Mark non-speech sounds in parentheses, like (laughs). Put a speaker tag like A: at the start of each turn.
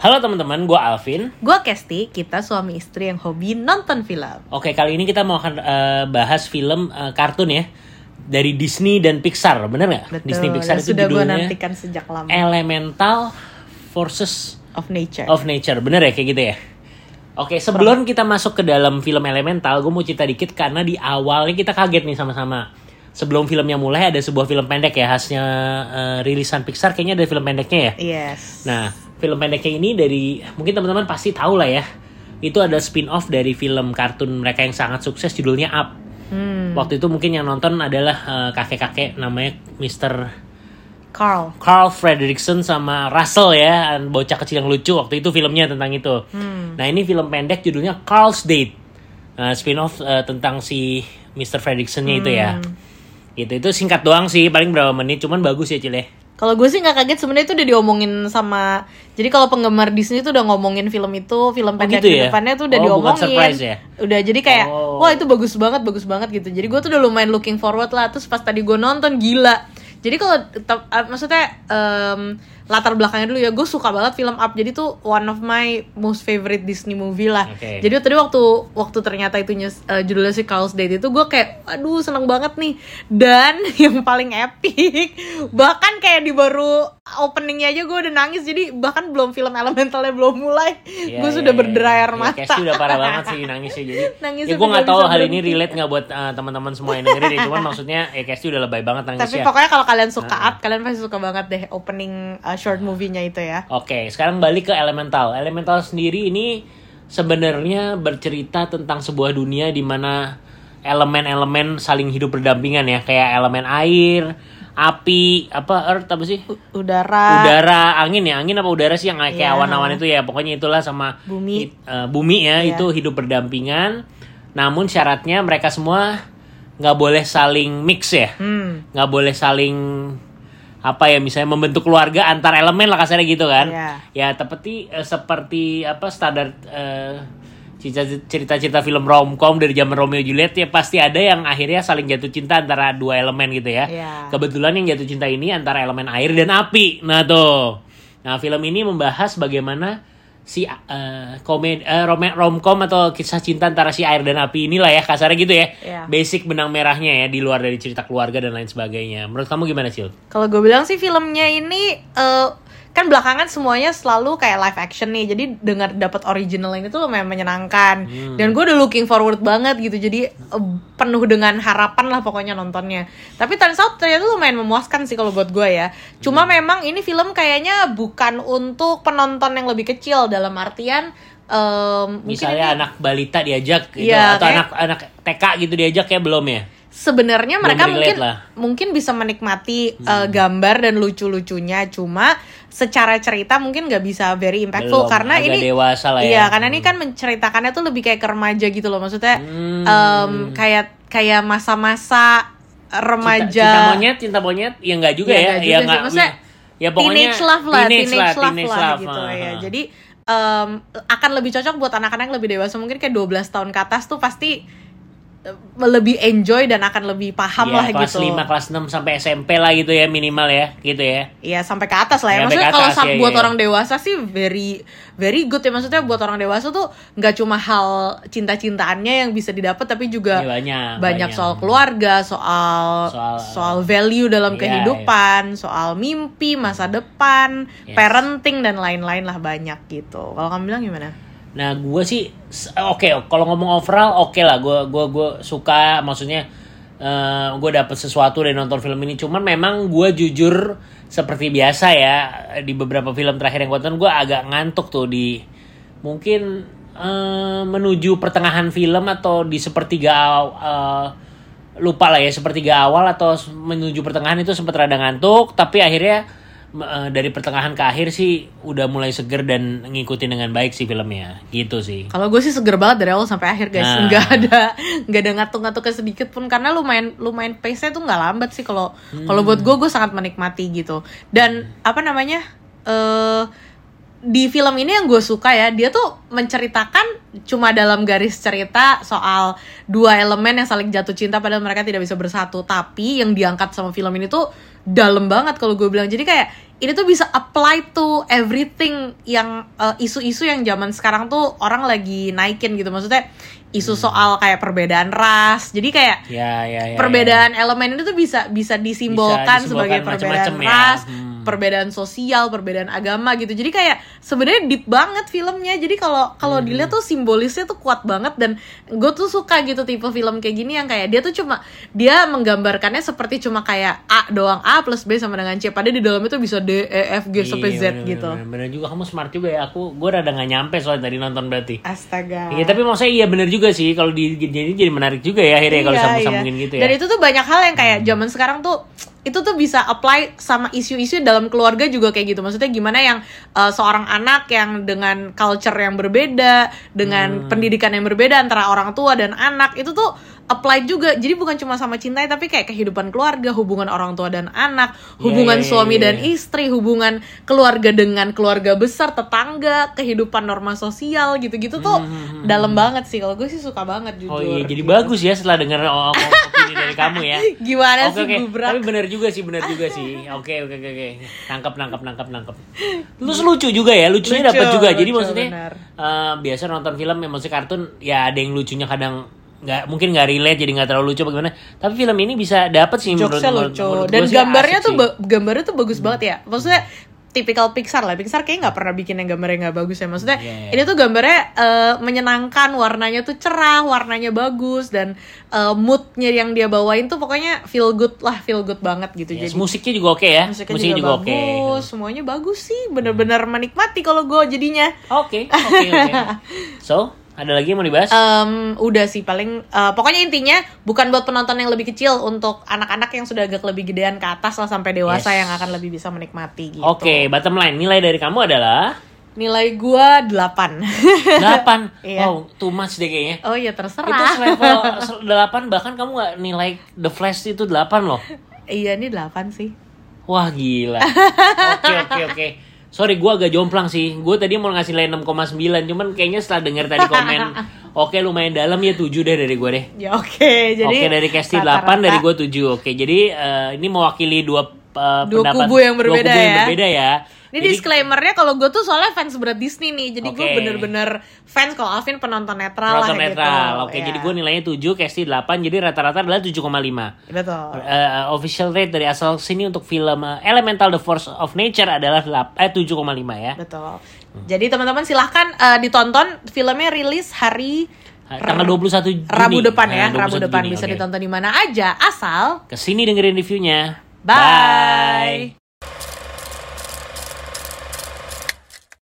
A: Halo teman-teman, gue Alvin.
B: Gue Kesti, kita suami istri yang hobi nonton film.
A: Oke, kali ini kita mau akan eh, bahas film eh, kartun ya dari Disney dan Pixar, bener nggak?
B: Betul,
A: Disney Pixar itu
B: sudah gue nantikan sejak lama.
A: Elemental Forces
B: of Nature.
A: of Nature, bener ya kayak gitu ya? Oke, sebelum kita masuk ke dalam film Elemental, gue mau cerita dikit karena di awalnya kita kaget nih sama-sama. Sebelum filmnya mulai ada sebuah film pendek ya, khasnya eh, rilisan Pixar kayaknya ada film pendeknya ya.
B: Yes.
A: Nah, film pendeknya ini dari mungkin teman-teman pasti tahu lah ya. Itu ada spin-off dari film kartun mereka yang sangat sukses judulnya Up.
B: Hmm,
A: Waktu itu mungkin yang nonton adalah eh, kakek-kakek namanya Mr.
B: Carl.
A: Carl Fredrickson sama Russell ya, bocah kecil yang lucu waktu itu filmnya tentang itu.
B: Hmm.
A: Nah, ini film pendek judulnya Carl's Date. Nah, spin-off eh, tentang si Mr. Fredrickson-nya itu ya.
B: Hmm.
A: Gitu itu singkat doang sih, paling berapa menit, cuman bagus ya Cile.
B: Kalau gue sih nggak kaget sebenarnya itu udah diomongin sama. Jadi kalau penggemar Disney tuh udah ngomongin film itu, film pendek
A: gitu
B: di
A: ya?
B: depannya tuh udah
A: Oh, bukan
B: diomongin.
A: surprise ya?
B: Udah jadi kayak,
A: Oh.
B: wah itu bagus banget, bagus banget gitu. Jadi gue tuh udah lumayan looking forward lah. Terus pas tadi gue nonton gila. Jadi kalau uh, maksudnya em, latar belakangnya dulu ya, gue suka banget film Up. Jadi tuh one of my most favorite Disney movie lah.
A: Oke.
B: Jadi tadi waktu waktu ternyata itu nyes- eh, judulnya si Carl's Date itu gue kayak aduh seneng banget nih dan (laughs) yang paling epic bahkan kayak di baru openingnya aja gue udah nangis jadi bahkan belum film elementalnya belum mulai
A: Iya,
B: gue
A: iya,
B: sudah
A: iya.
B: berderai air
A: Iya,
B: mata
A: Casey udah parah banget sih nangisnya jadi. (laughs)
B: Nangisnya
A: ya gue
B: tuh
A: nggak tahu hal ini relate nggak buat uh, teman-teman semua yang dengerin ya. Cuman maksudnya ya Casey udah lebay banget
B: tapi
A: nangisnya.
B: pokoknya kalau kalian suka
A: Nah.
B: up kalian pasti suka banget deh opening uh, short movie-nya itu ya
A: Oke, sekarang balik ke Elemental. Elemental sendiri ini sebenarnya bercerita tentang sebuah dunia di mana elemen-elemen saling hidup berdampingan ya, kayak elemen air, api, apa earth apa sih?
B: U- udara
A: udara angin ya angin apa udara sih yang kayak
B: Iya.
A: awan-awan itu ya pokoknya itulah sama
B: Bumi.
A: it- eh, bumi ya
B: Iya.
A: itu hidup berdampingan namun syaratnya mereka semua nggak boleh saling mix ya
B: hmm
A: nggak boleh saling apa ya misalnya membentuk keluarga antar elemen lah kasarnya gitu kan
B: Iya.
A: ya seperti eh, seperti apa standar eh, cerita- cerita-cerita film romcom dari zaman Romeo Juliet ya pasti ada yang akhirnya saling jatuh cinta antara dua elemen gitu ya
B: Iya.
A: kebetulan yang jatuh cinta ini antara elemen air dan api nah tuh nah film ini membahas bagaimana si eh komedi eh, rom- romcom atau kisah cinta antara si air dan api inilah ya kasarnya gitu ya
B: Iya.
A: basic benang merahnya ya di luar dari cerita keluarga dan lain sebagainya menurut kamu gimana Cil?
B: Kalau gue bilang sih filmnya ini eh, kan belakangan semuanya selalu kayak live action nih. Jadi dengar dapat original ini tuh lumayan menyenangkan.
A: Hmm.
B: Dan gue udah looking forward banget gitu. Jadi eh, penuh dengan harapan lah pokoknya nontonnya. Tapi turns out ternyata lumayan memuaskan sih kalau buat gue ya. Cuma
A: Hmm.
B: memang ini film kayaknya bukan untuk penonton yang lebih kecil dalam artian mungkin
A: Misalnya
B: ini-
A: anak balita diajak gitu
B: Iya,
A: atau
B: kayak-
A: anak anak TK gitu diajak ya belum ya?
B: sebenarnya mereka mungkin
A: lah. Hmm.
B: mungkin bisa menikmati uh, gambar dan lucu-lucunya cuma secara cerita mungkin nggak bisa very impactful
A: Belum,
B: karena ini
A: dewasa lah ya.
B: iya karena ini kan menceritakannya tuh lebih kayak ke remaja gitu loh maksudnya
A: Hmm.
B: em, kayak kayak masa-masa remaja
A: Cinta, cinta monyet, cinta monyet, ya enggak juga
B: Iya,
A: ya.
B: nggak juga
A: ya nggak-
B: Maksudnya
A: ya pokoknya
B: teenage love lah, teenage, love,
A: teenage
B: lah
A: love,
B: gitu
A: ah,
B: ya. Jadi em, akan lebih cocok buat anak-anak yang lebih dewasa mungkin kayak 12 tahun ke atas tuh pasti lebih enjoy dan akan lebih paham
A: Ya,
B: lah
A: kelas
B: gitu.
A: 5, kelas 6 sampai SMP lah gitu ya minimal ya, gitu ya.
B: Iya sampai ke atas lah
A: Ya,
B: ya.
A: sampai
B: Maksudnya kalau
A: ya,
B: buat
A: ya.
B: orang dewasa sih very very good ya. Maksudnya buat orang dewasa tuh nggak cuma hal cinta-cintaannya yang bisa didapat, tapi juga
A: Iya, banyak,
B: banyak
A: banyak.
B: soal keluarga, soal
A: Soal-
B: soal, value dalam
A: Iya,
B: kehidupan, soal mimpi masa depan,
A: Yes.
B: parenting dan lain-lain lah banyak gitu. Kalau kamu bilang gimana?
A: Nah, gue sih oke kalau ngomong overall oke lah, gue gua gua suka maksudnya gue dapet sesuatu dari nonton film ini. Cuman memang gue jujur seperti biasa ya di beberapa film terakhir yang gue tonton gue agak ngantuk tuh di mungkin eh, menuju pertengahan film atau di sepertiga eh, lupa lah ya sepertiga awal atau menuju pertengahan itu sempat rada ngantuk tapi akhirnya eh, dari pertengahan ke akhir sih udah mulai seger dan ngikutin dengan baik sih filmnya. Gitu sih.
B: Kalau gue sih seger banget dari awal sampai akhir guys,
A: Nah.
B: nggak ada nggak ada ngatuk-ngatuknya sedikit pun karena lumayan lumayan pace-nya tuh nggak lambat sih kalau kalau buat gue gue sangat menikmati gitu. Dan apa namanya eh di film ini yang gue suka ya dia tuh menceritakan cuma dalam garis cerita soal dua elemen yang saling jatuh cinta padahal mereka tidak bisa bersatu tapi yang diangkat sama film ini tuh dalam banget kalau gue bilang jadi kayak ini tuh bisa apply to everything yang uh, isu-isu yang zaman sekarang tuh orang lagi naikin gitu maksudnya isu soal kayak perbedaan ras jadi kayak
A: Ya, ya, ya.
B: perbedaan elemen itu tuh bisa bisa disimbolkan,
A: disimbolkan
B: sebagai perbedaan
A: macam-macam ya.
B: ras,
A: Hmm.
B: Perbedaan sosial, perbedaan agama gitu. Jadi kayak sebenarnya deep banget filmnya. Jadi kalau kalau
A: Hmm.
B: dilihat tuh simbolisnya tuh kuat banget dan gue tuh suka gitu tipe film kayak gini yang kayak dia tuh cuma dia menggambarkannya seperti cuma kayak A doang A plus B sama dengan C. Padahal di dalamnya tuh bisa D E F G sampai Z
A: Iya, bener,
B: gitu.
A: Bener, bener juga kamu smart juga ya. Aku gue rada nggak nyampe soalnya tadi nonton berarti.
B: Astaga.
A: Iya tapi maksudnya iya bener juga sih kalau di jadi jadi menarik juga ya akhirnya kalau
B: Iya,
A: sambung-sambungin
B: iya.
A: gitu ya.
B: Dan itu tuh banyak hal yang kayak zaman sekarang tuh itu tuh bisa apply sama isu-isu dalam keluarga juga kayak gitu. Maksudnya gimana yang uh, seorang anak yang dengan culture yang berbeda,
A: Hmm.
B: dengan pendidikan yang berbeda antara orang tua dan anak itu tuh apply juga. Jadi bukan cuma sama cinta tapi kayak kehidupan keluarga, hubungan orang tua dan anak, hubungan
A: Iya, iya,
B: suami
A: iya,
B: dan
A: iya.
B: istri, hubungan keluarga dengan keluarga besar, tetangga, kehidupan norma sosial gitu-gitu tuh dalam banget sih. Kalau gue sih suka banget jujur.
A: Hmm, Oh iya jadi
B: gitu.
A: bagus ya setelah dengar dari kamu ya. (laughs)
B: Gimana
A: Oke
B: sih
A: oke.
B: gubrak?
A: Tapi bener juga sih bener juga sih. (laughs) Oke oke oke. Nangkep nangkep nangkep nangkep. Terus lucu juga ya lucunya
B: Lucu,
A: dapat juga. Jadi
B: lucu,
A: maksudnya
B: benar.
A: eh, biasa nonton film ya maksudnya kartun ya ada yang lucunya kadang nggak mungkin nggak relate jadi nggak terlalu lucu bagaimana tapi film ini bisa dapat sih menurut,
B: Jokesnya
A: menurut-
B: lucu
A: menurut
B: dan
A: gua sih
B: gambarnya tuh
A: sih. Hmm.
B: ba- gambarnya tuh bagus banget ya maksudnya tipikal Pixar lah. Pixar kayaknya nggak pernah bikin yang gambarnya nggak bagus ya. Maksudnya
A: Iya, iya.
B: ini tuh gambarnya eh, menyenangkan warnanya tuh cerah warnanya bagus dan eh, moodnya yang dia bawain tuh pokoknya feel good lah feel good banget gitu.
A: Yes,
B: jadi
A: musiknya juga oke ya.
B: musiknya, juga,
A: oke.
B: bagus semuanya bagus sih. Bener-bener menikmati kalau gue jadinya.
A: Oke oke oke. (laughs) So ada lagi yang mau dibahas
B: Em, udah sih paling eh, pokoknya intinya bukan buat penonton yang lebih kecil untuk anak-anak yang sudah agak lebih gedean ke atas lah sampai dewasa
A: Yes.
B: yang akan lebih bisa menikmati gitu.
A: Oke, bottom line nilai dari kamu adalah
B: Nilai gua 8.
A: 8. (laughs)
B: Iya.
A: Wow, too much deh kayaknya.
B: oh iya
A: Itu
B: terserah.
A: level 8 bahkan kamu nggak nilai The Flash itu 8 loh.
B: iya ini 8 sih.
A: Wah, gila. (laughs) Oke, oke, oke. Sorry, gua agak jomplang sih. Gue tadi mau ngasih nilai 6,9, cuman kayaknya setelah denger tadi komen, (laughs) oke lumayan dalam ya 7 deh dari gue deh.
B: Ya oke, jadi
A: Oke dari Kesti 8
B: rata-rata
A: dari gue 7 Oke jadi eh, ini mewakili dua eh,
B: Dua
A: pendapat
B: kubu yang berbeda
A: dua kubu yang
B: ya.
A: berbeda ya.
B: Ini
A: Jadi-
B: disclaimernya kalau gue tuh soalnya fans berat Disney nih, jadi gue
A: Oke.
B: bener-bener fans kalau Alvin penonton netral
A: Penonton
B: lah
A: netral.
B: gitu.
A: Oke
B: Ya.
A: jadi gue nilainya 7 Kesti 8 Jadi rata-rata adalah 7,5
B: Betul.
A: Eh, official rate dari asal sini untuk film eh, Elemental The Force of Nature adalah 8, eh 7,5 ya.
B: Betul. Jadi teman-teman silahkan eh, ditonton filmnya rilis hari
A: Tanggal 21 Juni.
B: Rabu depan ya,
A: Nah,
B: Rabu
A: 21
B: depan
A: Juni,
B: bisa
A: oke.
B: ditonton di mana aja asal
A: Ke sini dengerin reviewnya. Bye.
B: Bye.